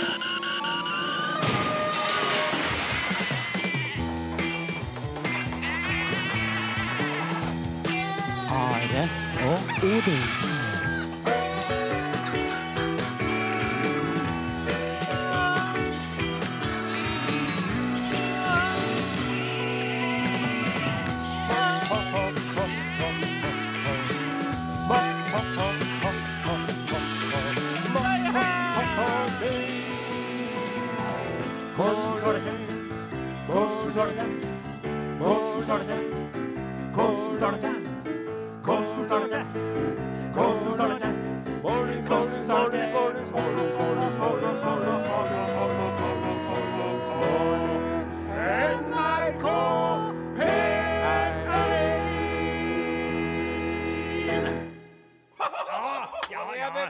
Are og Odin. står det til? Hvordan står det til? Hvordan står det til? Hvordan står? Hvordan står? Hvordan står? NRK P1! Ja, ja, ja,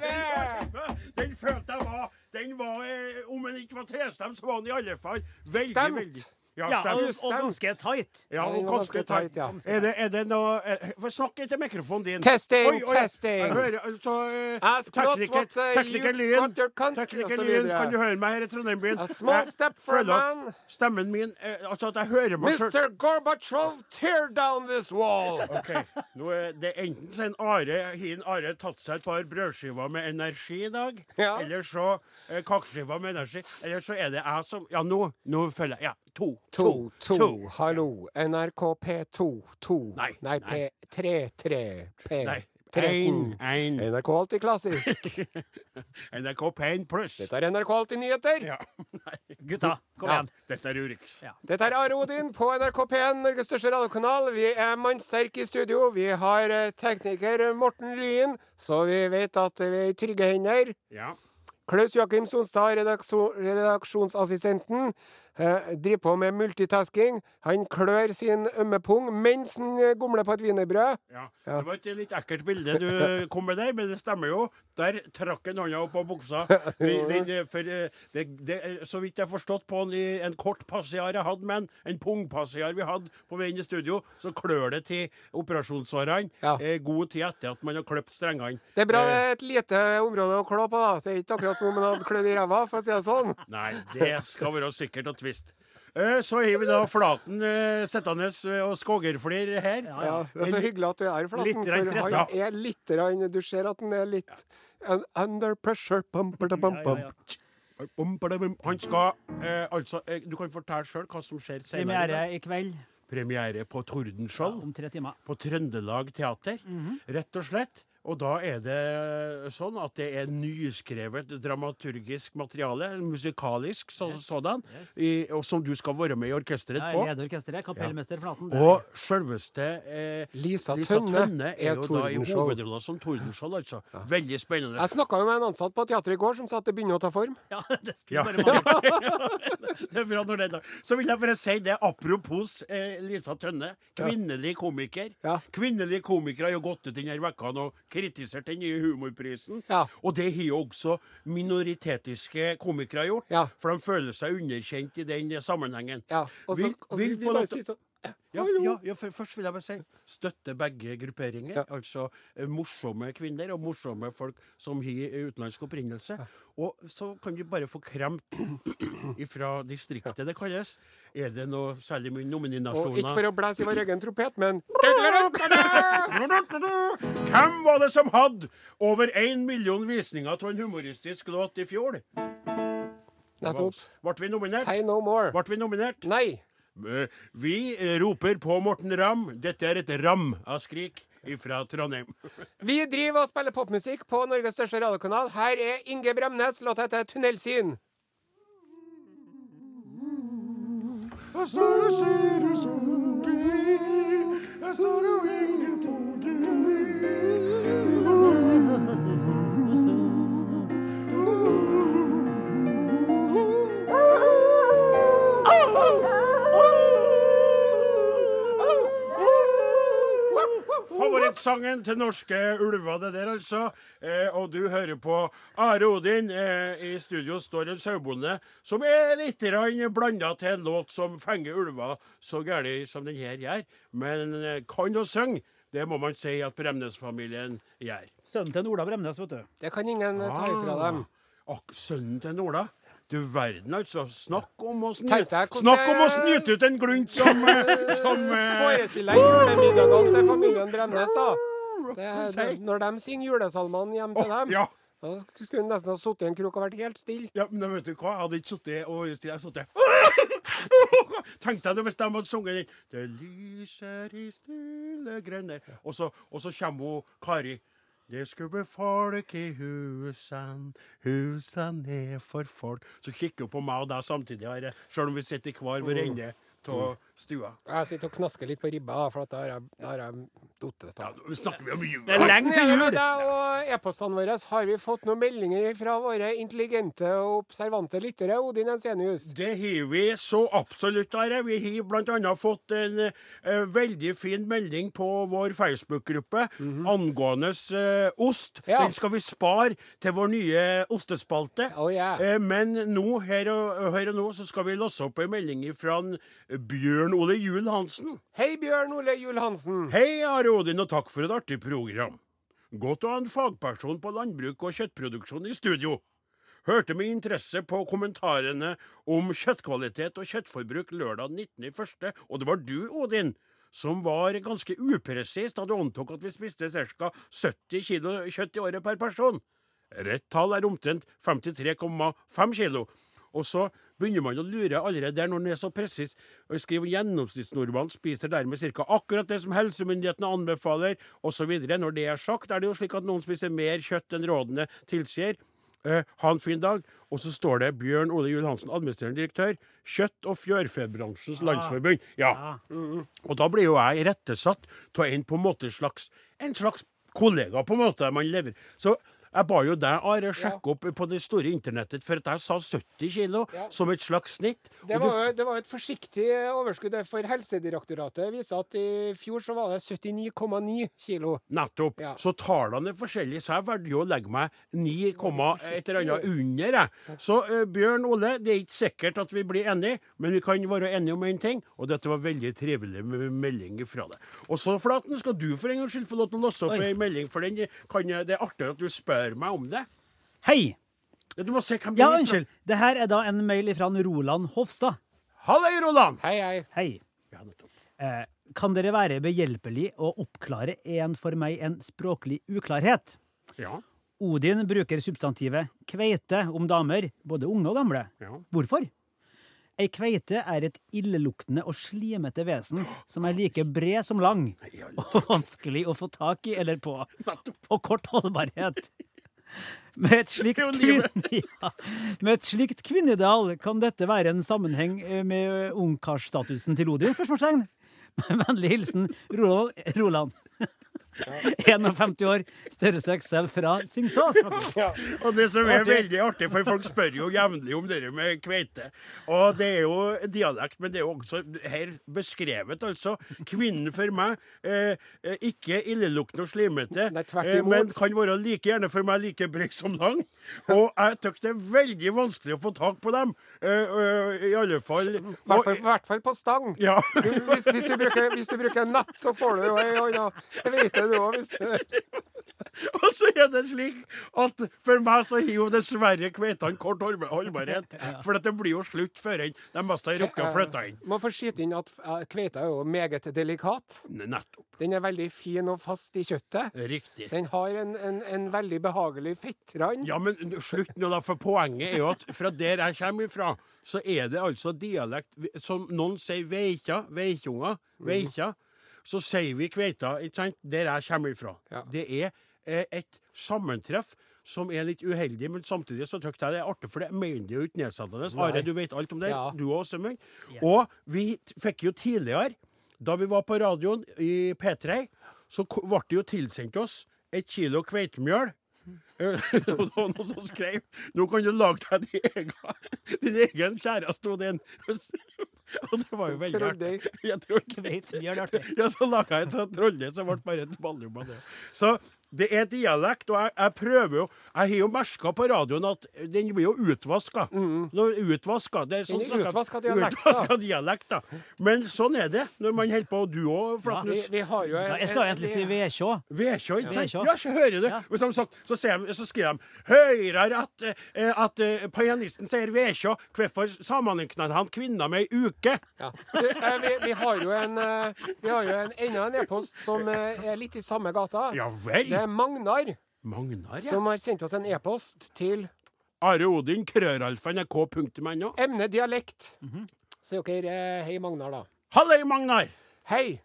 den følte var den var, Om den ikke var trestemt, så var den i alle fall veldig, Stemt. veldig ja, Ja, og, og ganske tight. Ja, og ganske ganske tight. tight, ja. Er det, er det noe eh, Få snakke til mikrofonen din. Testing, Oi, oi, testing. Jeg hører altså eh, Ask not Tekniker, what, uh, tekniker you Lyn. want your country, Tekniker Lyn, kan du høre meg her i Trondheim-byen? A small step for a man. Stemmen min eh, Altså at jeg hører meg sjøl. Mr. Gorbachev, tear down this wall! Ok, nå er det Enten så har Are, hin Are tatt seg et par brødskiver med energi i dag, Ja. eller så eh, med energi, eller så er det jeg som Ja, nå, nå følger jeg Ja, to. To, to, hallo. NRK P2, to. Nei, Nei, nei. P3, tre. P. Nei. 13. Én, ein. NRK Alltid Klassisk. NRK Pain Pluss. Dette er NRK Alltid Nyheter. Ja. Nei. Gutta, kom Ja. igjen. Dette er Urix. Ja. Dette er Are Odin på NRK P1, Norges største radiokanal. Vi er mannsterke i studio. Vi har eh, tekniker Morten Lyn, så vi vet at vi er i trygge hender. Ja. Klaus Jakimsson, sa redaksjonsassistenten driver på med multitasking. Han klør sin ømme pung mens han eh, gomler på et wienerbrød. ja. Ja. Det var et litt ekkelt bilde du kom med der, men det stemmer jo. Der trakk han hånda opp på buksa. Den, den, for, eh, det, det, så vidt jeg har forstått på en, en kort passiar jeg hadde med en, en pungpassiar vi hadde på vei inn i studio, så klør det til operasjonsårene. Ja. Eh, god tid etter at man har kløpt strengene. Det er bra det Eh, er et lite område å klå på, da. Det er ikke akkurat som om han hadde klødd i ræva, for å si det sånn. Nei, det skal være sikkert og tvist. Eh, Så har vi da Flaten eh, sittende eh, og skogerflir her. Ja, det er så hyggelig at du er Flaten. Litt For han er litt rann, Du ser at han er litt un- under pressure. Bum, bum, bum. ja, ja. Han skal eh, altså eh, Du kan fortelle sjøl hva som skjer senere. Premiere i kveld Premiere på Tordenskjold. om tre timer. På Trøndelag Teater, rett og slett. Og da er det sånn at det er nyskrevet dramaturgisk materiale, musikalisk så, sådan, i, og som du skal være med i orkesteret Jeg på. er leder orkesteret. Kapellmester Flaten. er Og selveste eh, Lisa Lisa Tønne Tønne er er jo da i hovedrolla som Tordenskjold, altså. Veldig spennende. Jeg snakka jo med en ansatt på teatret i går som sa at det begynner å ta form. Ja, det skulle Ja. bare mangle. det er bra når det er da. Så vil jeg bare si det apropos eh, Lisa Tønne. Kvinnelig komiker. Ja. Kvinnelige komikere har jo gått ut denne uka. og kritisert den nye humorprisen. Ja. Og det har jo også minoritetiske komikere gjort. Ja. For de føler seg underkjent i den sammenhengen. Ja, og så Vil- og så vil Ja, ja, ja først vil jeg bare si støtte begge grupperinger. Ja. Altså eh, morsomme kvinner og morsomme folk som har utenlandsk opprinnelse. Og så kan vi bare få kremt ifra distriktet det kalles. Er det noe særlig mye Og ikke for å blæse i vår egen trompet, men Hvem var det som hadde over én million visninger av en humoristisk låt i fjor? Nettopp. Ble vi nominert? Say no more. Ble vi nominert? Nei. Vi roper på Morten Ramm. Dette er et ram av skrik fra Trondheim. Vi driver og spiller popmusikk på Norges største radiokanal. Her er Inge Bremnes. Låta heter 'Tunnelsyn'. Favorittsangen til norske ulver, det der, altså. Eh, og du hører på Are Odin. Eh, I studio står en sauebonde som er litt blanda til en låt som fenger ulver så gæli som den her gjør. Men eh, kan å synge, det må man si at Bremnes-familien gjør. Sønnen til Ola Bremnes, vet du. Det kan ingen ah, ta ifra dem. Ak, sønnen til Nola. Du verden, altså. Snakk om å, sny Tenk deg hvordan Snakk om å snyte ut en glunt som, eh, som eh, Forestill deg julemiddagene til familien Bremnes, da. Det, det, når de synger julesalmene hjem til dem, Ja. da skulle hun nesten ha sittet i en krok og vært helt stille. Ja, men vet du hva? Jeg hadde ikke sittet og jeg hadde Tenkte jeg det hvis de hadde sunget den Det lyser i stille grender og så, og så kommer hun Kari. Det skulle bli folk i husan, husan er for folk. Så kikker hun på meg og deg samtidig, her, selv om vi sitter i hver vår ende av stua. Jeg sitter og knasker litt på ribba, for da har jeg, jeg Ja, nå snakker vi om jul. Det er lenge til jul. og e-postene våre? Har vi fått noen meldinger fra våre intelligente og observante lyttere, Odin Ensenius? Det har vi så absolutt. Are. Vi har bl.a. fått en uh, veldig fin melding på vår Facebook-gruppe angående uh, ost. Ja. Den skal vi spare til vår nye ostespalte. Oh, yeah. uh, men nå, her og, her og nå så skal vi låse opp en melding fra en Bjørn Ole Juel Hansen. Hei, Bjørn Ole Juel Hansen. Hei, Are Odin, og takk for et artig program. Godt å ha en fagperson på landbruk og kjøttproduksjon i studio. Hørte med interesse på kommentarene om kjøttkvalitet og kjøttforbruk lørdag 19.1., og det var du, Odin, som var ganske upresis da du antok at vi spiste ca. 70 kg kjøtt i året per person. Rett tall er omtrent 53,5 kilo. Og så begynner man å lure allerede der når den er så presis. og Skriver gjennomsnittsnordmannen spiser dermed ca. akkurat det som helsemyndighetene anbefaler, osv. Når det er sagt, er det jo slik at noen spiser mer kjøtt enn rådene tilsier. Eh, ha en fin dag. Og så står det Bjørn Ole Juel Hansen, administrerende direktør, Kjøtt- og fjørfebransjens landsforbund. Ja. Og da blir jo jeg irettesatt av en på en måte slags, en slags kollega, på en måte, man lever. Så jeg ba jo deg, Are, sjekke opp på det store internettet, for at jeg sa 70 kilo som et slags snitt. Det du var, jo- det var et forsiktig overskudd for Helsedirektoratet viser at i fjor så var det 79,9 kilo. Nettopp. Så tallene er forskjellige, så jeg valgte jo å legge meg 9, komma et eller annet under. Jeg. Så uh, Bjørn Ole, det er ikke sikkert at vi blir enige, men vi kan være enige om én en ting, og dette var veldig trivelig med melding fra deg. Og så, Flaten, skal du for en gangs skyld få lov til å låse opp ei melding, for den kan, det er artig at du spør meg om det. Hei! Du må se hvem det Ja, er unnskyld. Det her er da en mail fra Roland Hofstad. Halløy, Roland! Hei, hei. Hei. Ja, nettopp. Eh, kan dere være behjelpelig og oppklare en for meg en språklig uklarhet? Ja, Odin bruker substantivet kveite om damer, både unge og gamle. ja. Hvorfor? Ei kveite er et illeluktende og slimete vesen som er like bred som lang, og vanskelig å få tak i eller på, og kort holdbarhet. Med et slikt, Det er jo kvinn... ja. Med et slikt kvinneideal kan dette være en sammenheng eh, med ungkarsstatusen til Odin? spørsmålstegn. Med vennlig hilsen Roland. Roland. 51 år, størrelse XL fra Singsås. Ja. Og det som er veldig artig, for folk spør jo jevnlig om det med kveite. Og det er jo dialekt, men det er jo også her beskrevet, altså. Kvinnen for meg, eh, eh, ikke illeluktende og slimete, Nei, eh, men kan være like gjerne for meg like bred som lang. Og jeg syns det er veldig vanskelig å få tak på dem. Eh, eh, I alle fall. I hvert fall, i hvert fall på stang. ja. Hvis, hvis, du bruker, hvis du bruker nett, så får du jo ei hånda. Det du òg, hvis du Og så er det slik at for meg så har jo dessverre kveitene kort holdbarhet. For det blir jo slutt før de mest har rukket å flytte inn. Man får skyte inn at eh, kveita er jo meget delikat. Nettopp. Den er veldig fin og fast i kjøttet. Riktig. Den har en, en, en veldig behagelig fettrand. Ja, men slutt nå, da. For poenget er jo at fra der jeg kommer ifra, så er det altså dialekt Som noen sier veikja, veikjunger, veikja. Så sier vi kveita, ikke sant? Der jeg kommer ifra. Ja. Det er eh, et sammentreff som er litt uheldig, men samtidig så syns jeg det er artig, for det mener det jo ikke nedsettende. Are, du vet alt om det. Ja. Du også, Yes. Og vi fikk jo tidligere, da vi var på radioen i P3, så ble det jo tilsendt oss et kilo kveitemjøl. Og det var noen som skrev Nå kan du lage deg din egen, din egen kjæreste, Odin. Og det var jo veldig Trolldeig. artig. Ja, Vi har Kveitmjøl, det. ja, så laga jeg et trolldeig som ble bare et ballrom av det. Så Det er dialekt, og jeg, jeg prøver jo Jeg har jo merka på radioen at den blir jo utvaska. Utvaska. Det er sånn snakker- utvaska dialekt, utvaska dialekt, da. Men sånn er det når man holder på. Og du òg, Vi, Flatnus. vi har jo en, Ja, jeg skal egentlig si Vekjå. Vekjå, ikke sant? Ja, så hører du. Ja. Og som sagt, så, ser så skriver de Hører at, eh, at uh, pianisten sier Vekjå, Hvorfor sammenligner han kvinner med ei uke? Ja. Du, eh, vi, vi har jo en Vi har jo en, enda en e-post som er litt i samme gata. Ja vel. Det Magnar Magnar, ja. som har sendt oss en e-post til Are Odin, krøralfa.nrk.no. emne dialekt. Så dere eh, Hei, Magnar, da. Halløy, Magnar! Hei!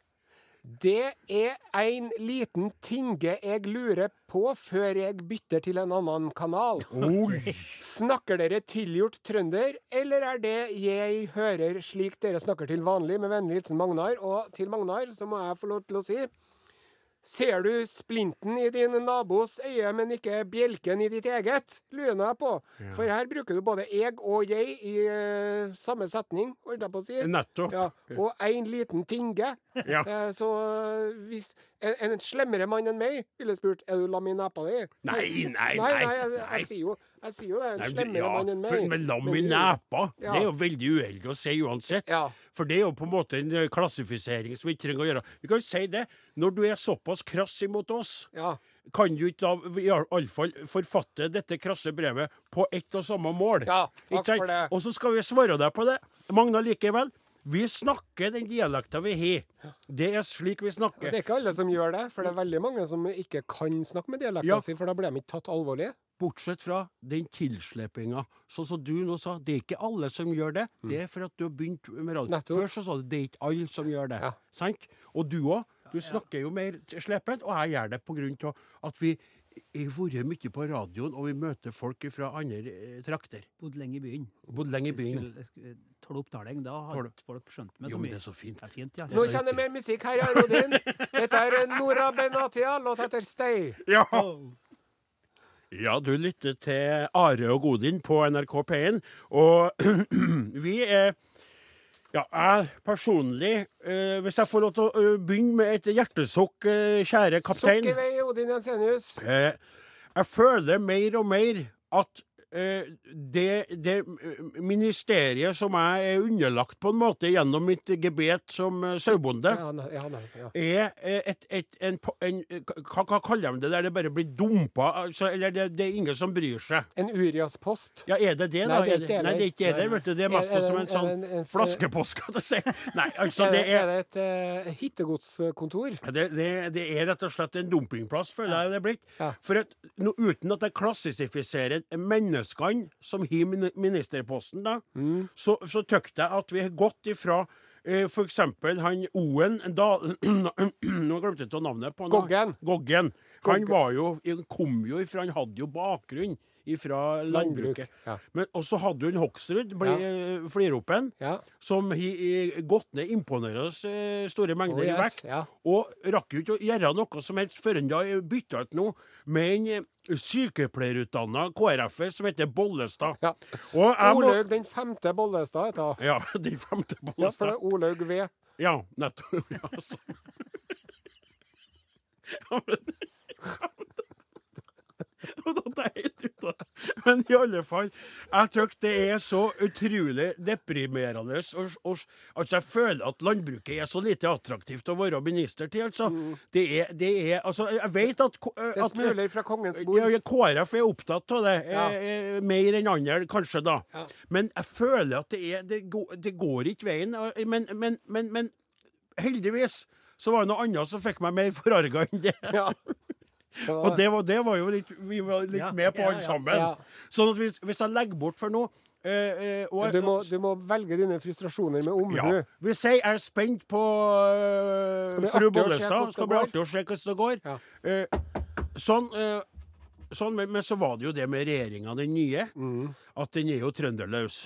Det er en liten tinge jeg lurer på før jeg bytter til en annen kanal. Oi. Snakker dere tilgjort trønder, eller er det jeg hører slik dere snakker til vanlig? Med vennlig hilsen Magnar. Og til Magnar så må jeg få lov til å si Ser du splinten i din nabos øye, men ikke bjelken i ditt eget? Lurer jeg på. For her bruker du både eg og jeg i uh, samme setning, holdt jeg på å si. Nettopp. Ja, og en liten tinge. Ja. Eh, Så hvis en, en slemmere mann enn meg ville spurt er du lam i nepa di Nei, nei, nei, nei. nei jeg, nei. jeg, sier jo, jeg sier jo det. En Nei, slemmere ja, mann enn meg. for- Men lam i nepa, Ja. det er jo veldig uheldig å si uansett. Ja. For det er jo på en måte en eh, klassifisering som vi ikke trenger å gjøre. Vi kan jo si det. Når du er såpass krass imot oss, Ja. kan du ikke da iallfall forfatte dette krasse brevet på ett og samme mål. Ja, takk for det. Og så skal vi svare deg på det. Magna likevel. Vi snakker den dialekta vi har. Det er slik vi Og snakker. Det er ikke alle som gjør det, for det er veldig mange som ikke kan snakke med dialekta Ja. si, for da blir de ikke tatt alvorlig. Bortsett fra den tilslepinga. Sånn som du nå sa, det er ikke alle som gjør det. Det er for at du har begynt med radio. Mm. Nettopp. Før så sa du det er ikke alle som gjør det. Ja. Sant? Og du òg. Du snakker jo mer slepent, og jeg gjør det av at vi har vært mye på radioen, og vi møter folk fra andre eh, trakter. Bodd lenge i byen. Bodd lenge i byen. Skulle- skulle- Tolv opptaling, da har ikke folk skjønt meg så mye. Jo, men det er så fint. Det er fint, ja. Nå kjenner jeg mer musikk her, ja, Rodin. Dette er Nora Benatia, låt etter Stay. Ja. Ja, du lytter til Are og Godin på NRK P1, og vi er ja, jeg personlig, eh, hvis jeg får lov til å uh, begynne med et hjertesukk, eh, kjære kaptein Sukk i vei, Odin Jensenius. eh, Jeg føler mer og mer at eh, det, det ministeriet som jeg er underlagt på en måte gjennom mitt gebet som eh, sauebonde, Ja, ja, ja. er eh, et, et, en, en, hva, hva kaller de det der det bare blir dumpa? Altså, eller det, det er ingen som bryr seg? En Urias-post. Ja, er det det, da? Nei, det er ikke det, der, vet du. Det er mest Er- er som en sånn en- flaskepost, skal du si. Nei, altså, det er er det et uh, hittegodskontor? det, det, det er rett og slett en dumpingplass, føler jeg det er blitt. For at, no, uten at jeg klassifiserer menneskene som har ministerposten, da, Mm. så, så tykte jeg at vi har gått ifra eh, eksempel han Oen da, Nå glemte jeg navnet på han. Goggen. Goggen. Han var jo, kom jo ifra Han hadde jo bakgrunn Landbruk, landbruket. ja. Men, og så hadde hun Hoksrud, ble Ja. eh, fliropen, Ja. som har gått ned imponerende eh, store mengder Oh, i yes, vekt. ja. Og rakk jo ikke å gjøre noe som helst før han da bytta ut noe med en eh, sykepleierutdanna KrF-er som heter Bollestad. Ja. Jeg må Olaug den femte Bollestad heter hun. Ja, den femte Bollestad. Ja, for det er Olaug V. Ja, nettopp. Ja, altså. Ja, men Og da helt ut av- Men i alle fall, jeg tror det er så utrolig deprimerende. Og, og, altså, jeg føler at landbruket er så lite attraktivt å være minister til. Altså. Det, er, det er Altså, jeg vet at, Mm. Det at smuler fra kongens ja, bord. ja, KrF er opptatt av det, Ja. eh, eh, mer enn andre kanskje, da. Ja. Men jeg føler at det, er, det, går, det går ikke veien. eh, Men, men, men, men heldigvis så var det noe annet som fikk meg mer forarga enn det. Ja. Og det var, det var jo litt, vi var litt Ja, med på ja, alle sammen. Ja. Sånn at hvis, hvis jeg legger bort for noe eh, eh, Du må, du må velge dine frustrasjoner med omhu. ja. Vi sier jeg er spent på uh, fru artig å se Bollestad. Skal bli artig å se hvordan det går. Eh, sånn, eh, sånn men, men så var det jo det med regjeringa, den nye, Mm. at den er jo trønderløs.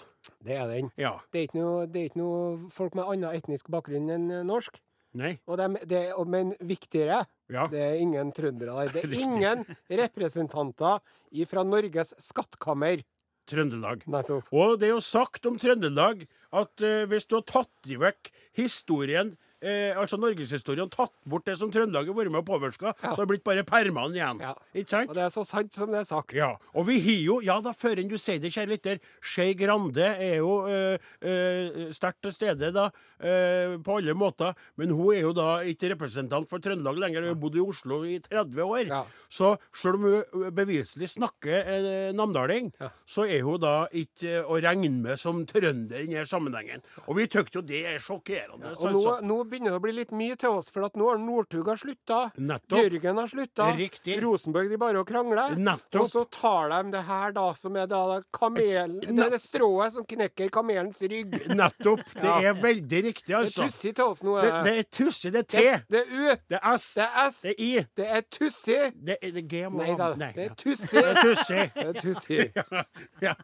Det er den. Ja. Det er ikke noe, folk med annen etnisk bakgrunn enn eh, norsk. Nei. Og de, det, og, men viktigere, Ja. det er ingen trøndere der. Det er ingen representanter fra Norges skattkammer. Trøndelag. Nettopp. Og det er jo sagt om Trøndelag at uh, hvis du har tatt i vekk historien eh, altså norgeshistorien tatt bort det som Trøndelag har vært med og påvirka, så har det blitt bare permene igjen. Ja. Ikke sant? Og det er så sant som det er sagt. Ja, og vi har jo Ja da, før enn du sier det, kjære lytter, Skei Grande er jo øh, øh, sterkt til stede, da, øh, på alle måter. Men hun er jo da ikke representant for Trøndelag lenger. Hun har bodd i Oslo i 30 år. Ja. Så selv om hun beviselig snakker eh, namdaling, Ja. så er hun da ikke å regne med som trønder i denne sammenhengen. Og vi syns jo det er sjokkerende. Og nå, altså. nå begynner det å bli litt mye til oss, for at nå har Northug har slutta. Jørgen har slutta. Rosenborg de bare å krangle. Nettopp. Og så tar de det her da som er da kamelen Det er det strået som knekker kamelens rygg. Nettopp. Det Ja. er veldig riktig, Det er Tussi tussig til oss nå. Det, eh. det er tussig. Det er T. det, det er U. Det er S. Det er S. Det er I. Det er tussig. Det er det G må Nei da, Nei, det er tussig. Det er tussig. Det er tussig. ja.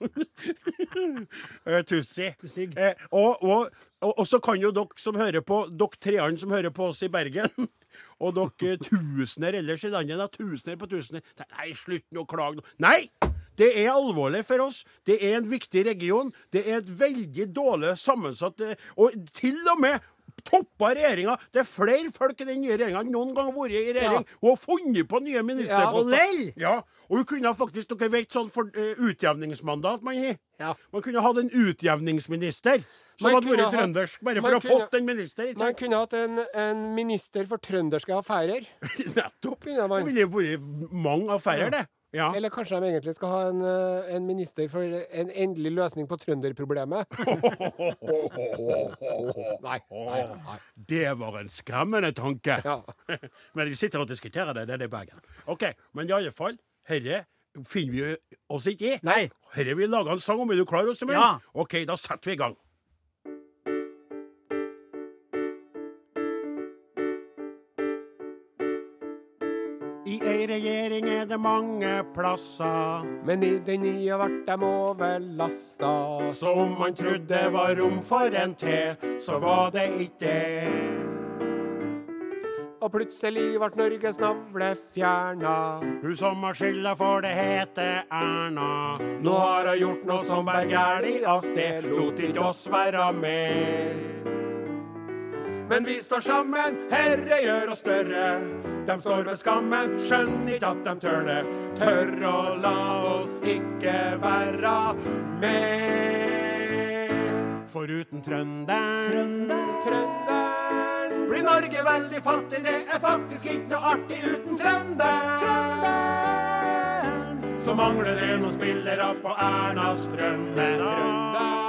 Eh, Tussi. Eh, og, og, og, og så kan jo dere som hører på, dere treene som hører på oss i Bergen, og dere tusener ellers i landet, da, tusener på tusener Nei, slutt nå å klage nå. Nei! Det er alvorlig for oss. Det er en viktig region. Det er et veldig dårlig sammensatt eh, Og til og med toppa regjeringa. Det er flere folk i den nye regjeringa enn noen gang har vært i regjering. Ja. Hun har funnet på nye ministerposter. Ja, og lell. Ja, og hun kunne faktisk, dere vet sånn for uh, utjevningsmandat man har. Ja. Man kunne hatt en utjevningsminister som Man hadde vært trøndersk, bare for å ha fått en minister. Ikke Man kunne hatt en, en minister for trønderske affærer. Nettopp. kunne man. Det ville vært mange affærer, det. Ja. Eller kanskje de egentlig skal ha en, eh, en minister for en endelig løsning på trønderproblemet. Nei. nei, nei. Det var en skremmende tanke. Ja. Men de sitter og diskuterer det, det er det i Bergen. OK, men i alle fall, herre finner vi oss ikke i. Nei. Herre vil lage en sang om. Er du klar, Åsemund? Ja. OK, da setter vi i gang. I ei regjering er det mange plasser. Men i den nye vart dem overlasta. Så om man trodde det var rom for en til, så var det ikke det. Og plutselig vart Norges navle fjerna. Hun som har skylda for det, heter Erna. Nå har hun gjort noe som bærer gæli av sted, lot ikke oss være med. Men vi står sammen, Herre gjør oss større. De står ved skammen, skjønner ikke at de tør det. Tør å la oss ikke være med. Foruten trønderen, Trønderen blir Norge veldig fattig. Det er faktisk ikke noe artig uten trønderen. Så mangler det noen spillere på Ernas drømme.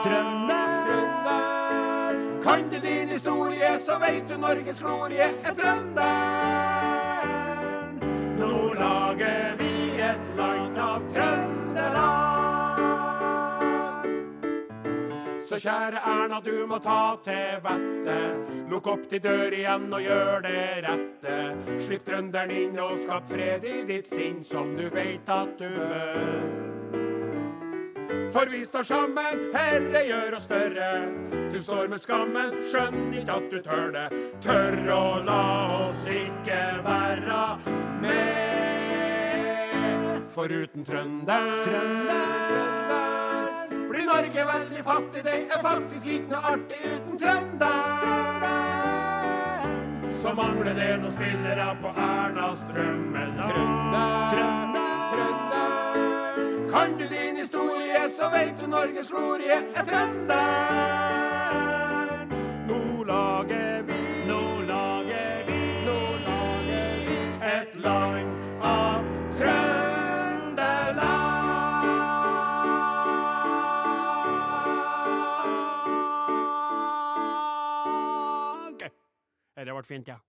Trønder, Trønder Kan du din historie, så veit du Norges glorie er trønderen. Så kjære Erna, du må ta til vettet. Lukk opp de dør igjen og gjør det rette. Slipp trønderen inn og skap fred i ditt sinn, som du veit at du bør. For vi står sammen, Herre gjør oss større. Du står med skammen, skjønn ikke at du tør det. Tør å la oss ikke være med. Foruten uten trønderen blir Norge veldig fattig. Det er faktisk ikke noe artig uten trønderen. Så mangler det noen spillere på Ernas drømmelag. Trønder, Kan du din historie, så veit du Norges glorie er trønderen. ble fint, ja.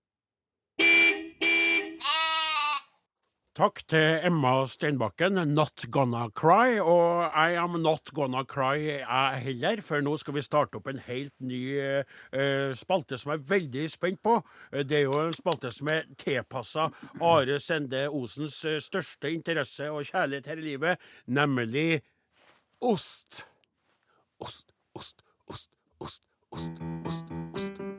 Takk til Emma Steinbakken, 'Not Gonna Cry'. Og I am not gonna cry, jeg heller, for nå skal vi starte opp en helt ny uh, spalte som jeg er veldig spent på. Eh, det er jo en spalte som er tilpassa Are Sende Osens eh, største interesse og kjærlighet her i livet, nemlig ost. Ost, ost, ost, ost, ost, ost, ost. ost.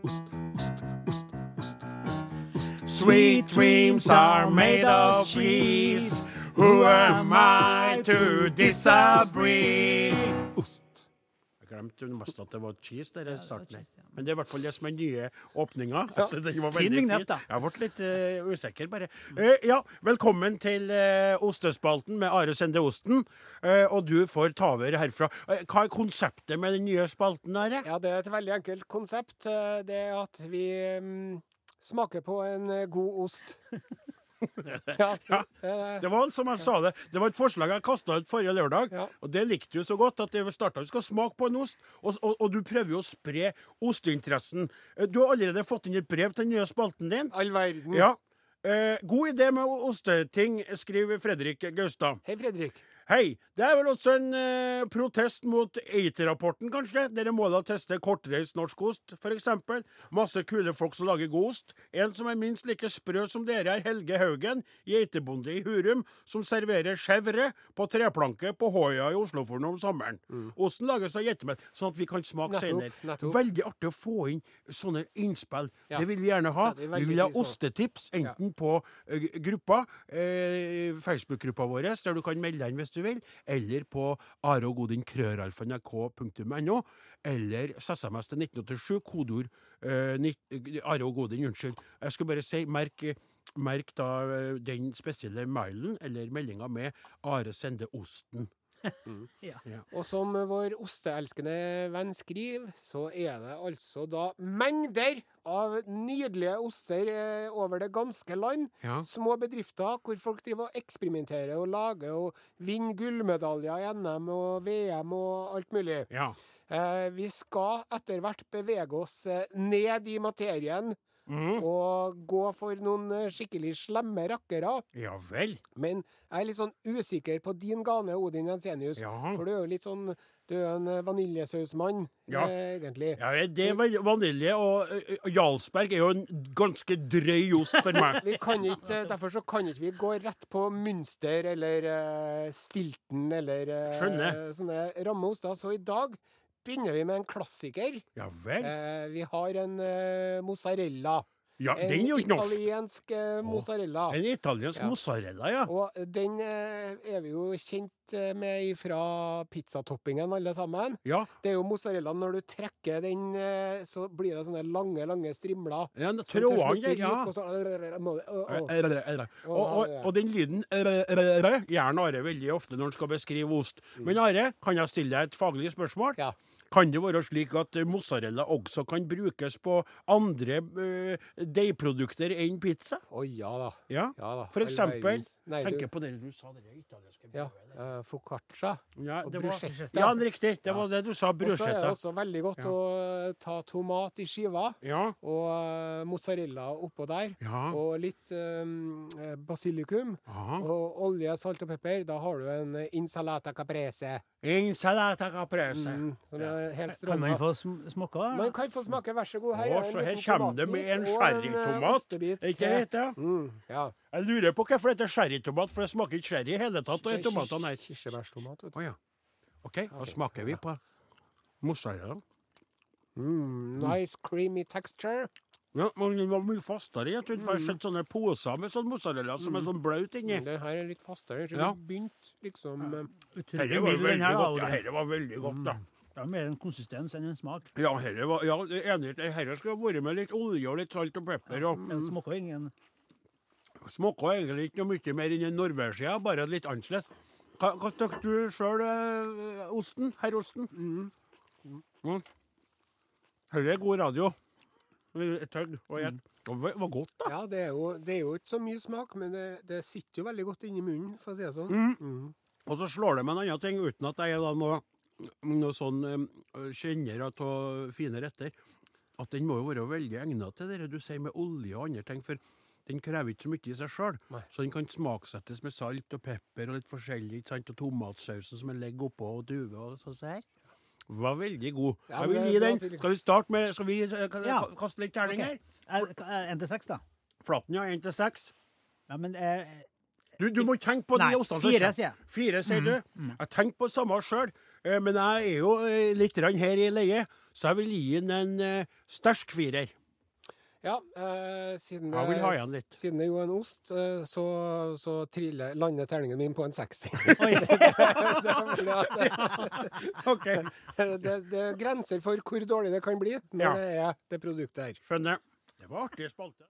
Sweet dreams are made of cheese. Who am I to disagree? Ost. glemte mest at det var cheese der i starten. Men det er i hvert fall det som er nye åpninga. Altså, var Fin vignett, da. Jeg ble litt uh, usikker, bare. Uh, ja, velkommen til uh, Ostespalten med Are Sende Osten. Eh, og du får ta over herfra. Hva er konseptet med den nye spalten, Are? Ja, det er et veldig enkelt konsept. Det er at vi mm, smaker på en eh, god ost. ja, ja. Det var som jeg sa det, det var et forslag jeg kasta ut forrige lørdag. Ja. Og det likte du så godt at det starta vi skal smake på en ost. Og, og, og du prøver jo å spre osteinteressen. Eh, Du har allerede fått inn et brev til den nye spalten din. all verden. Ja. Eh, god idé med osteting, skriver Fredrik Gaustad. Hei, Fredrik. Hei. Det er vel også en eh, protest mot EIT-rapporten, kanskje? Dere må da teste kortreist norsk ost, f.eks. Masse kule folk som lager god ost. En som er minst like sprø som dere, er Helge Haugen, geitebonde i Hurum, som serverer chèvre på treplanke på Håøya i Oslofjorden om sommeren. Osten lages av geitemel, sånn at vi kan smake senere. Veldig artig å få inn sånne innspill. Ja. Det vil vi gjerne ha. Vi Vi vil ha ostetips, enten på eh, gruppa, eh, Facebook-gruppa vår, der du kan melde deg inn hvis du vil, eller på Are og Godin krøralfa.nrk.no, eller SMS til 1987, kodeord eh, nitt- Are og Godin, unnskyld. Jeg skulle bare si, merk, merk da eh, den spesielle mailen eller meldinga med Are sender osten. Og som vår osteelskende venn skriver, så er det altså da mengder av nydelige oster eh, over det ganske land. Ja. Små bedrifter hvor folk driver og eksperimenterer og lager og vinner gullmedaljer i NM og VM og alt mulig. Ja. Eh, vi skal etter hvert bevege oss eh, ned i materien Mhm. og gå for noen eh, skikkelig slemme rakkere. ja vel. Men jeg er litt sånn usikker på din gane, Odin Jensenius. Ja. For du er jo litt sånn Du er en eh, vaniljesausmann, Ja. eh, egentlig. Ja, det er vanilje, og eh, Jarlsberg er jo en ganske drøy ost for meg. Vi kan ikke, derfor så kan ikke vi gå rett på Münster eller uh, Stilton eller uh, sånne ramme oster. Så i dag begynner vi med en klassiker. Ja vel. Eh, vi har en eh, mozzarella. Ja, en den er jo ikke norsk. italiensk eh, mozzarella. En italiensk Ja. mozzarella, ja. Og den eh, er vi jo kjent eh, med fra pizzatoppingen, alle sammen. Ja, Det er jo mozzarella. Når du trekker den, eh, så blir det sånne lange, lange strimler. ja trådene ja. og så- Og, den lyden gjør Are veldig ofte når han skal beskrive ost. Men Are, kan jeg stille deg et faglig spørsmål? Mm. Ja. Kan det være slik at mozzarella også kan brukes på andre uh, deigprodukter enn pizza? Å ja da. Ja. Ja da. For eksempel, tenk Nei, tenker på det du sa, det italienske brødet. ja, uh, foccaccia. Ja, og det var, bruschetta. ja, riktig. Det var det du sa. Og så er det også veldig godt å eh, ta tomat i skiva, Ja. og uh, mozzarella oppå der. Ja. Og litt eh, basilikum. Aha. Og olje, salt og pepper. Da har du en insalata caprese. Insalata caprese. Mm, som strålende. Kan man få sm smake? Man kan få smake, vær så god. Her Å, er så her kommer det med en eh, sherrytomat. Er ikke det det? Mm, ja. Jeg lurer på hvorfor det heter sherrytomat, for det smaker ikke sherry i hele tatt. Og tomatene her. Kirsebærstomat. Å oh, ja. OK, da smaker vi på mozzarella. Mm, nice creamy texture. Ja, men den var mye fastere. Jeg trodde jeg har sett sånne poser med sånn mozzarella som er sånn bløt inni. Mm, Den her er litt fastere. Så Ja. det begynte liksom ja. Utrolig Dette var veldig godt. Ja, var veldig godt, da. Det er mer en konsistens enn en smak. Ja, herre, var, ja, enig. Dette skulle vært med litt olje og litt salt og pepper. Og Den smaker ingen smaker egentlig ikke noe mye mer enn en norvegia, bare litt annerledes. Hva, hva syns du sjøl, osten? Herrosten? Mm. Dette er god radio. Et tøgg og et. Det var godt, da. Ja, det er, jo, det er jo ikke så mye smak, men det, det sitter jo veldig godt inni munnen, for å si det sånn. Mm. Og så slår det meg en annen ting, uten at jeg er da noe, noe sånn um, kjenner av fine retter, at den må jo være veldig egnet til det du sier med olje og andre ting. For den krever ikke så mye i seg sjøl. Så den kan smaksettes med salt og pepper og litt forskjellig. ikke sant? Og tomatsausen som en legger oppå, og duve og sånn. så her. Var veldig god. Ja, jeg vil gi den. Skal vi starte med Skal vi eh, Ja. kaste litt terning her? Én til seks, da. Flatten, ja. Én til seks. Ja, men eh, Du, du må tenke på Nei, de ostene som fire, sier jeg. Fire, sier du. Jeg tenker på samme sjøl, men jeg er jo eh, litt her i leie, så jeg vil gi den en eh, sterk firer. Ja, eh, siden, Jeg vil ha igjen litt. siden det jo er en ost, eh, så, så triller, lander terningen min på en sekser. Oi. det, det, det, er grenser for hvor dårlig det kan bli når Ja. det er det produktet her. skjønner. Det var artig spalte.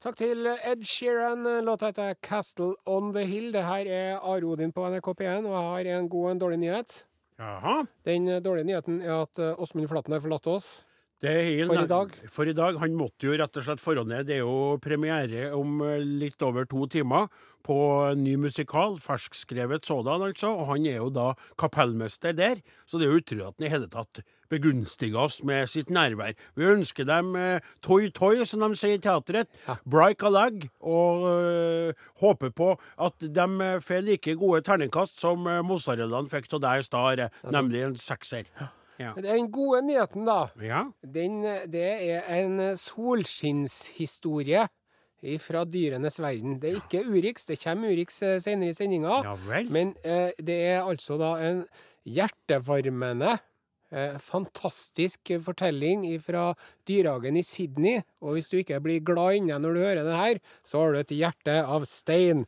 Takk til Ed Sheeran. Låta heter 'Castle on the Hill'. Det her er Are Odin på NRK P1, og jeg har en god og en dårlig nyhet. Jaha. Den dårlige nyheten er at eh, Åsmund Flaten har forlatt oss. Det For i dag? For i dag. Han måtte jo rett og slett forhånd ned. Det er jo premiere om eh, litt over to timer på ny musikal. Ferskskrevet sådan, altså. Og han er jo da kapellmester der. Så det er jo utrolig at han i hele tatt begunstiger oss med sitt nærvær. Vi ønsker dem eh, toi-toi, som de sier i teatret. Break a leg. Og øh, håper på at de får like gode terningkast som mozzarellaen fikk av deg i stad, nemlig en sekser. Ja. Den gode nyheten, da, ja. den, det er en solskinnshistorie fra dyrenes verden. Det er ikke Urix. Det kommer Urix eh, senere i sendinga. Ja. Men eh, det er altså da en hjertevarmende, fantastisk fortelling fra dyrehagen i Sydney. Og hvis du ikke blir glad inni når du hører det her, så har du et hjerte av stein.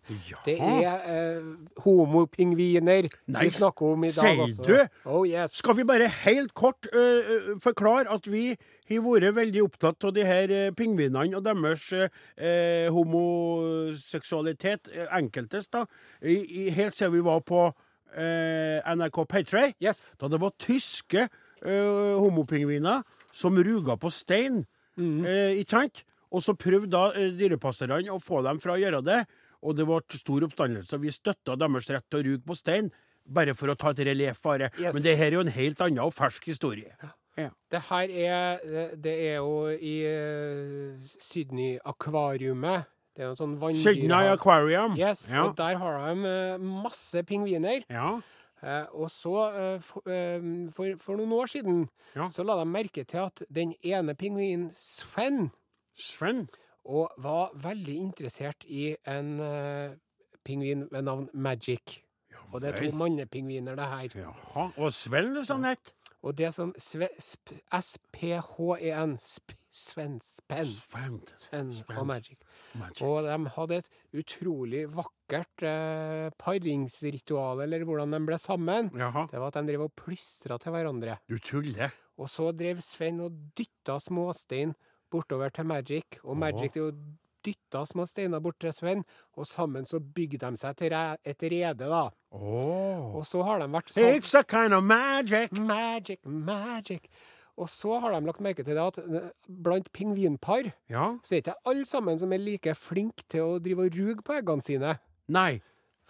Det er eh, homopingviner vi snakker om i dag sier også. du? Oh yes. Skal vi bare helt kort øh, forklare at vi har vært veldig opptatt av de her uh, pingvinene og deres uh, homoseksualitet, enkeltes, da, i, i, helt siden vi var på øh, NRK Paytray. Yes. Da det var tyske eh, homopingviner som ruga på stein, øh, ikke sant? Og så prøvde da eh, dyrepasserne å få dem fra å gjøre det, og det ble stor oppstandelse. Vi støtta deres rett til å ruge på stein, bare for å ta et relieff bare. Yes. Men det her er jo en helt annen og fersk historie. Ja. Det her er det- Det er jo i eh, Sydney-akvariumet. Det er jo en sånn vanndyr... vanndyr... Aquarium. Yes, ja. og der har de eh, masse pingviner. ja. Eh, og så, eh, for, eh, for, for noen år siden, Ja. så la de merke til at den ene pingvinen, Sven, Sven. og var veldig interessert i en eh, pingvin ved navn Magic. Og det er to mannepingviner, det her. Jaha. Og Sven, sånn het? Og det som SPHEN sp, S-P-H-E-N, Sven, Spen, Sven. Sven Sven. og Magic. Magic. Og de hadde et utrolig vakkert eh, paringsritual, eller hvordan de ble sammen. Jaha. Det var at de drev og plystra til hverandre. Du tuller. Og så drev Sven og dytta småstein bortover til Magic, og Magic drev og dytta små steiner bort til Sven, og sammen så bygde de seg til re- et rede, da. Oh. Og så har de vært sammen It's a kind of magic. Magic, magic. Og så har de lagt merke til det at eh, blant pingvinpar Ja. så er det ikke alle sammen som er like flinke til å drive og ruge på eggene sine. Nei.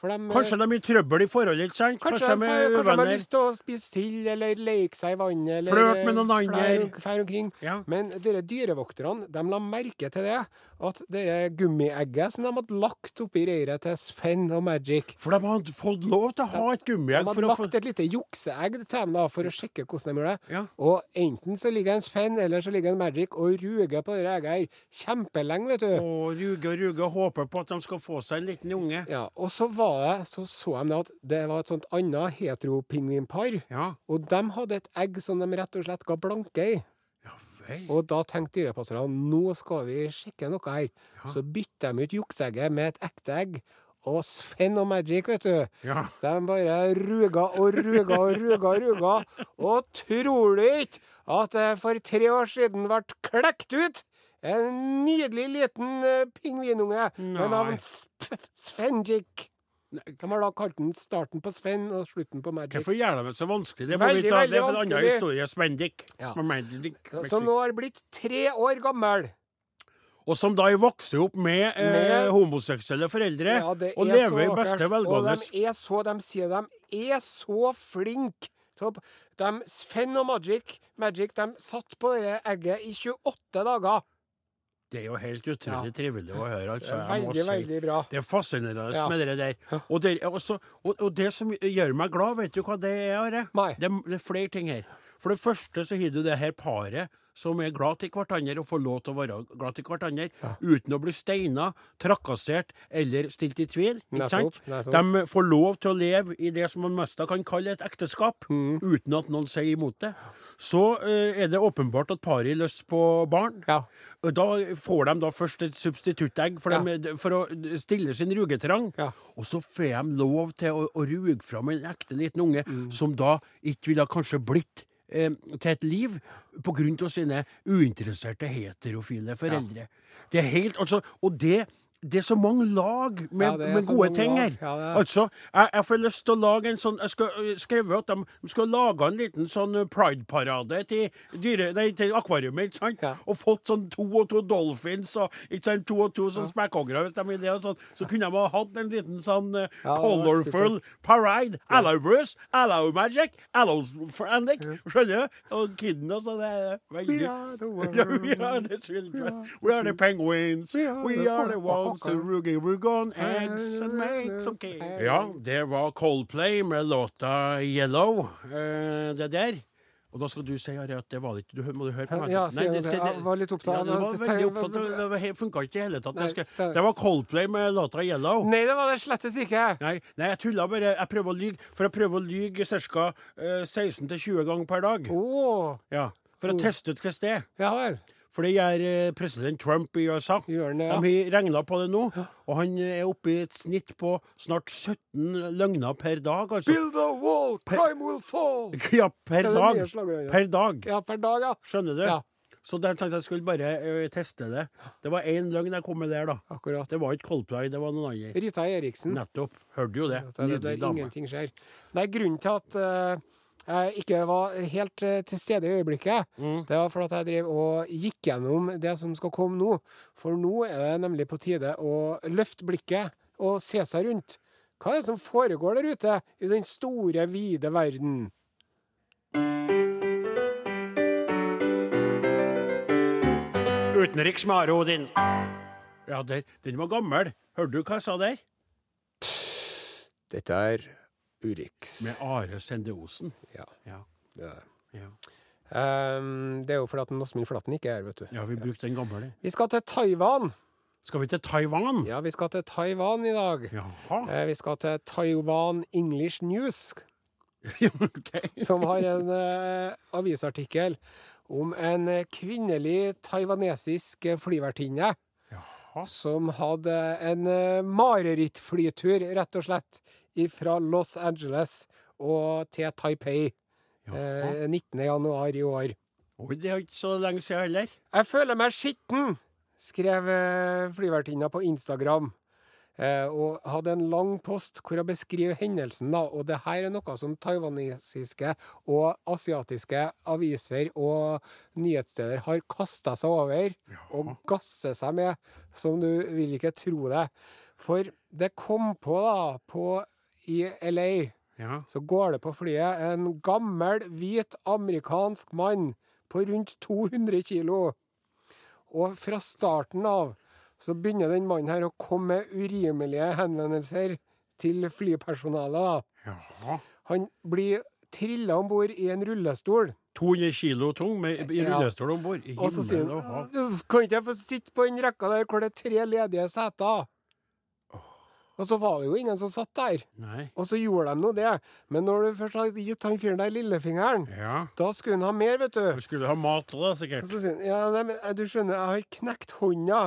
De, eh, Kanskje de er i trøbbel i forholdet, ikke sant? Kanskje, Kanskje de de, er kanskje de har lyst til å spise sild, eller leke seg i vannet, eller Flørt med noen andre. Ja. Men dere dyrevokterne de la merke til det, at det gummiegget som de hadde lagt oppi reiret til Sven og Magic For de har fått lov til å ha et De gummiegg hadde for å få lagt et lite jukseegg til dem da, for å sjekke hvordan de gjør det. Ja. Og enten så ligger en Sven, eller så ligger en Magic og ruger på det egget her kjempelenge, vet du. Og ruger og ruger, og håper på at de skal få seg en liten unge. Ja, og så var det, så så de at det var et sånt annet heteropingvinpar, Ja. og de hadde et egg som de rett og slett ga blanke i. Ja vel. Og da tenkte dyrepasserne nå skal vi sjekke noe her. Så bytter de ut jukseegget med et ekte egg. Og Sven og Magic, vet du, Ja. de bare ruga og ruga og ruga og ruga. Og tror du ikke at det for tre år siden ble klekt ut en nydelig liten eh, pingvinunge med navn Svenjik? De har da kalt den starten på Sven og slutten på Magic. Hvorfor gjør de det så vanskelig? Det, Veldig, ta. det er en annen historie. Spendik. Ja. Som nå har blitt tre år gammel. Og som da vokser opp med, eh, Med- homoseksuelle foreldre Ja, og er lever i beste velgående. Og de er så, de sier de er så flinke. De, Sven og Magic, Magic de satt på det egget i 28 dager. Det er jo helt utrolig Ja. trivelig å høre. Altså. veldig, veldig bra. Det er fascinerende Ja. med det der. Og det, også, og, og det som gjør meg glad, vet du hva det er? Are? Det, det er flere ting her. For det første så har du det her paret som er glad til hverandre og får lov til å være glad til hverandre uten å bli steina, trakassert eller stilt i tvil. Ikke sant? De får lov til å leve i det som man mest kan kalle et ekteskap, Mm. uten at noen sier imot det. Så eh, er det åpenbart at paret har lyst på barn. Ja. Da får de da først et substituttegg for, dem- for å stille sin rugetrang. Ja. Og så får de lov til å, å ruge fram en ekte liten unge, Mm. som da ikke ville kanskje blitt eh, til et liv av sine uinteresserte heterofile foreldre. Det er helt, altså, Og det det er så mange lag med, Ja, med gode ting her. Ja, Altså, jeg, jeg får lyst til å lage en sånn Jeg skal øh, skrive at de, skal lage en liten sånn øh, pride-parade til, til sant? Ja. Og fått sånn to og to dolphins og sant, to og to sånn spekkhoggere, hvis de vil det. Sånn. Så kunne de ha hatt en liten sånn Ja, colorful parade. Hello, Bruce. Hello, Magic. Hello, Frantic. Skjønner du? Og kidden og sånn. Det er veldig We are the world. We are the children. We are the penguins. We are We the are the Ja, det var Coldplay med låta Yellow. eh, det der. Og da skal du si Ari, at det var det ikke. Du, må du høre på meg? Ja, Nei, det, det. Jeg var litt opptatt Ja, det var veldig opptatt det. Funka ikke i det hele tatt. Nei, det- det var Coldplay med låta Yellow. Nei, det var det slettes ikke. Nei, nei, jeg tulla bare. Jeg prøver å lyge, for jeg prøver å lyge ca. 16-20 ganger per dag. Oh. Ja, For å teste ut hvordan det er. ja vel. For det gjør eh, president Trump i USA. Gjør det, ja? De har regna på det nå, og han er oppe i et snitt på snart 17 løgner per dag. Altså. Build a wall, crime will fall. Ja, per Det er det dag. Per dag. Ja, per dag, ja. Skjønner du? Ja. Så der tenkte jeg skulle bare ø, teste det. Det var én løgn jeg kom med der, da. Akkurat. Det var ikke Coldplay, det var noen andre. Rita Eriksen. Nettopp. Hørte jo det. Det, det Nydelig er dame. ingenting skjer. Nei, grunnen til at eh, jeg ikke var helt eh, til stede i øyeblikket, Mm. det var fordi at jeg drev og gikk gjennom det som skal komme nå. For nå er det nemlig på tide å løfte blikket og se seg rundt. Hva er det som foregår der ute i den store, vide verden? Utenriks med Are Odin. Ja, der, den var gammel. Hørte du hva jeg sa der? Dette er Urix. Med Are Sende Osen. Ja, Ja. det er det. Ja. Um, det er jo fordi at Åsmund Flaten ikke er her, vet du. ja, vi brukte den gamle. Vi skal til Taiwan. Skal vi til Taiwan? Ja, vi skal til Taiwan i dag. Jaha. Eh, Vi skal til Taiwan English News, som har en eh, avisartikkel om en kvinnelig taiwanesisk flyvertinne Jaha. som hadde en eh, marerittflytur, rett og slett, fra Los Angeles og til Taipei eh, 19. januar i år. Oi, det er ikke så lenge siden heller. Jeg føler meg skitten, skrev eh, flyvertinna på Instagram. Eh, og hadde en lang post hvor jeg beskriver hendelsen. da, Og det her er noe som taiwanesiske og asiatiske aviser og nyhetssteder har kasta seg over og gasser seg med, som du vil ikke tro det. For det kom på, da, på i LA Ja. så går det på flyet en gammel, hvit amerikansk mann på rundt 200 kilo. Og fra starten av så begynner den mannen her å komme med urimelige henvendelser til flypersonalet. Jaha. Han blir trilla om bord i en rullestol. 200 kilo tung med, i rullestol om bord. Og så sier og han «Du, Kan ikke jeg få sitte på den rekka der hvor det er tre ledige seter? Og så var det jo ingen som satt der. Nei. Og så gjorde de nå det. Men når du først hadde gitt han fyren der lillefingeren, Ja. da skulle han ha mer, vet du. Vi skulle ha mat òg, da, Og sikkert. så sier han ja, nei, men du skjønner, jeg har knekt hånda.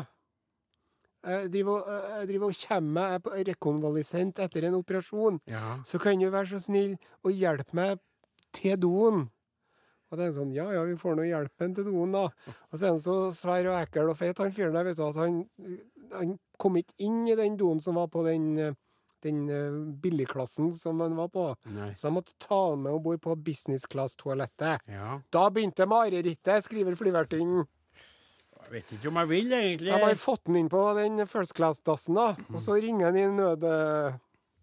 Jeg driver, og- eh, driver og kommer meg er på rekonvalesent etter en operasjon. Ja. Så kan du være så snill og hjelpe meg til doen. Og det er sånn, ja, ja, vi får nå hjelp til doen, da. Og så er han så svær og ekkel og feit, han fyren der, vet du, at han, han kom ikke inn i den doen som var på den, eh, den eh, billigklassen som han var på. Nei. Så han måtte ta han med om bord på business class-toalettet. Ja. Da begynte marerittet, skriver flyvertinnen. Jeg vet ikke om jeg vil, egentlig. De har fått den inn på den first class-dassen, da. Og så ringer den i nød,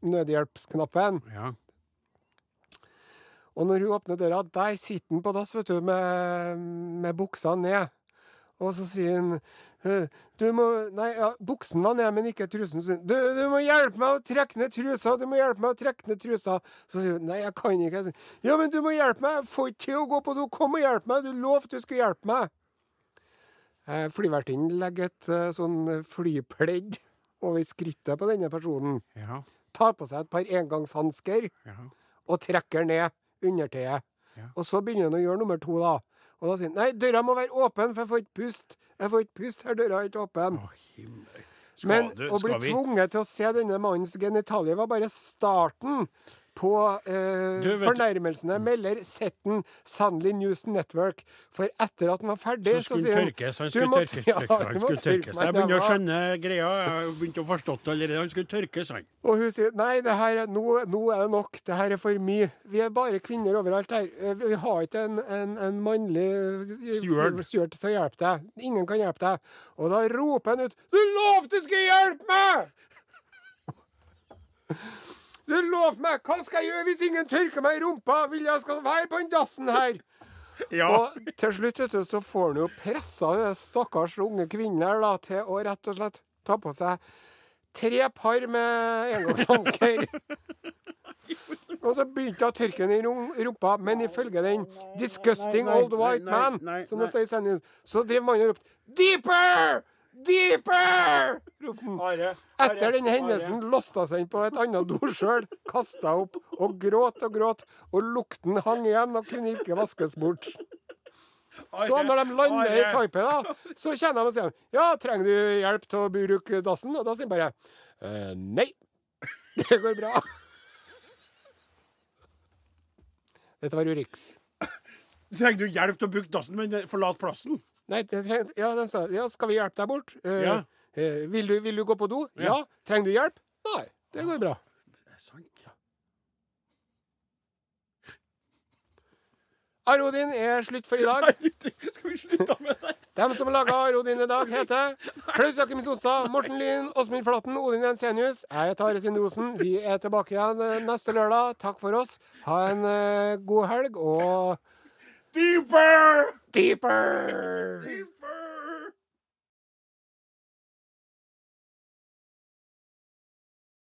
nødhjelpsknappen. Ja. Og når hun åpner døra, der sitter han på dass, vet du, med, med buksa ned. Og så sier han «Eh, Du må Nei, ja, buksen var ned, men ikke trusen. Du, du må hjelpe meg å trekke ned trusa! Du må hjelpe meg å trekke ned trusa! Så sier hun nei, jeg kan ikke. Ja, men du må hjelpe meg! Jeg får ikke til å gå på do! Kom og hjelp meg! Du lovte du skulle hjelpe meg! Eh, Flyvertinnen legger et eh, sånn flypledd over skrittet på denne personen. Ja. Tar på seg et par engangshansker Ja. og trekker ned undertøyet. Og så begynner han å gjøre nummer to, da. Og da sier han nei, døra må være åpen, for jeg får ikke puste. Jeg får ikke puste her, døra er ikke åpen. Å, Men å bli vi tvunget til å se denne mannens genitalier var bare starten på eh, fornærmelsene, melder Setten Sannelig News Network. For etter at han var ferdig, Så så, sier han tørkes. Han skulle må- tørkes. ja, Han skulle tørke tørkes. Jeg begynner å skjønne greia. Jeg har begynt å forstå det allerede. Han skulle tørkes, han. Og hun sier nei, det her, er- nå, nå er det nok. Det her er for mye. Vi er bare kvinner overalt her. Eh, Vi har ikke en, en, en mannlig eh, steward til å hjelpe deg. Ingen kan hjelpe deg. Og da roper han ut Du lovte du skulle hjelpe meg! Du lov meg! Hva skal jeg gjøre hvis ingen tørker meg i rumpa? Vil jeg skal være på den dassen her? Ja. Og til slutt vet du, så får han jo pressa den stakkars unge kvinnen her da, til å rett og slett ta på seg tre par med engangshansker. Og så begynte hun å tørke den i rumpa, men ifølge den disgusting old white man, som det sier i sendingen, så drev mannen og ropte 'Deeper! Deeper!' ropte han. Are, Etter den hendelsen låste hun seg inn på et annet doskjøl, kasta opp og gråt og gråt, og lukten hang igjen og kunne ikke vaskes bort. Så når de lander i. Taipei, da, så kjenner de og sier Ja, trenger du hjelp til å bruke dassen? Og da sier de bare «Eh, Nei. Det går bra. Dette var Urix. Trenger du hjelp til å bruke dassen, men forlat plassen? Nei, treng, ja, de sa Ja, skal vi hjelpe deg bort? Eh, Ja. eh, vil, du, vil du gå på do? Ja. Trenger du hjelp? Nei. Det går bra. Det er sant, ja. Arodin er slutt for i dag. Skal vi slutte med det? Dem som laga Arodin i dag, heter Klaus Jakim Sonstad, Morten Lyn, Åsmund Flatten, Odin Jensenius. Jeg heter Are Sindosen. Vi er tilbake igjen neste lørdag. Takk for oss. Ha en eh, god helg og Deeper! Deeper! Deeper!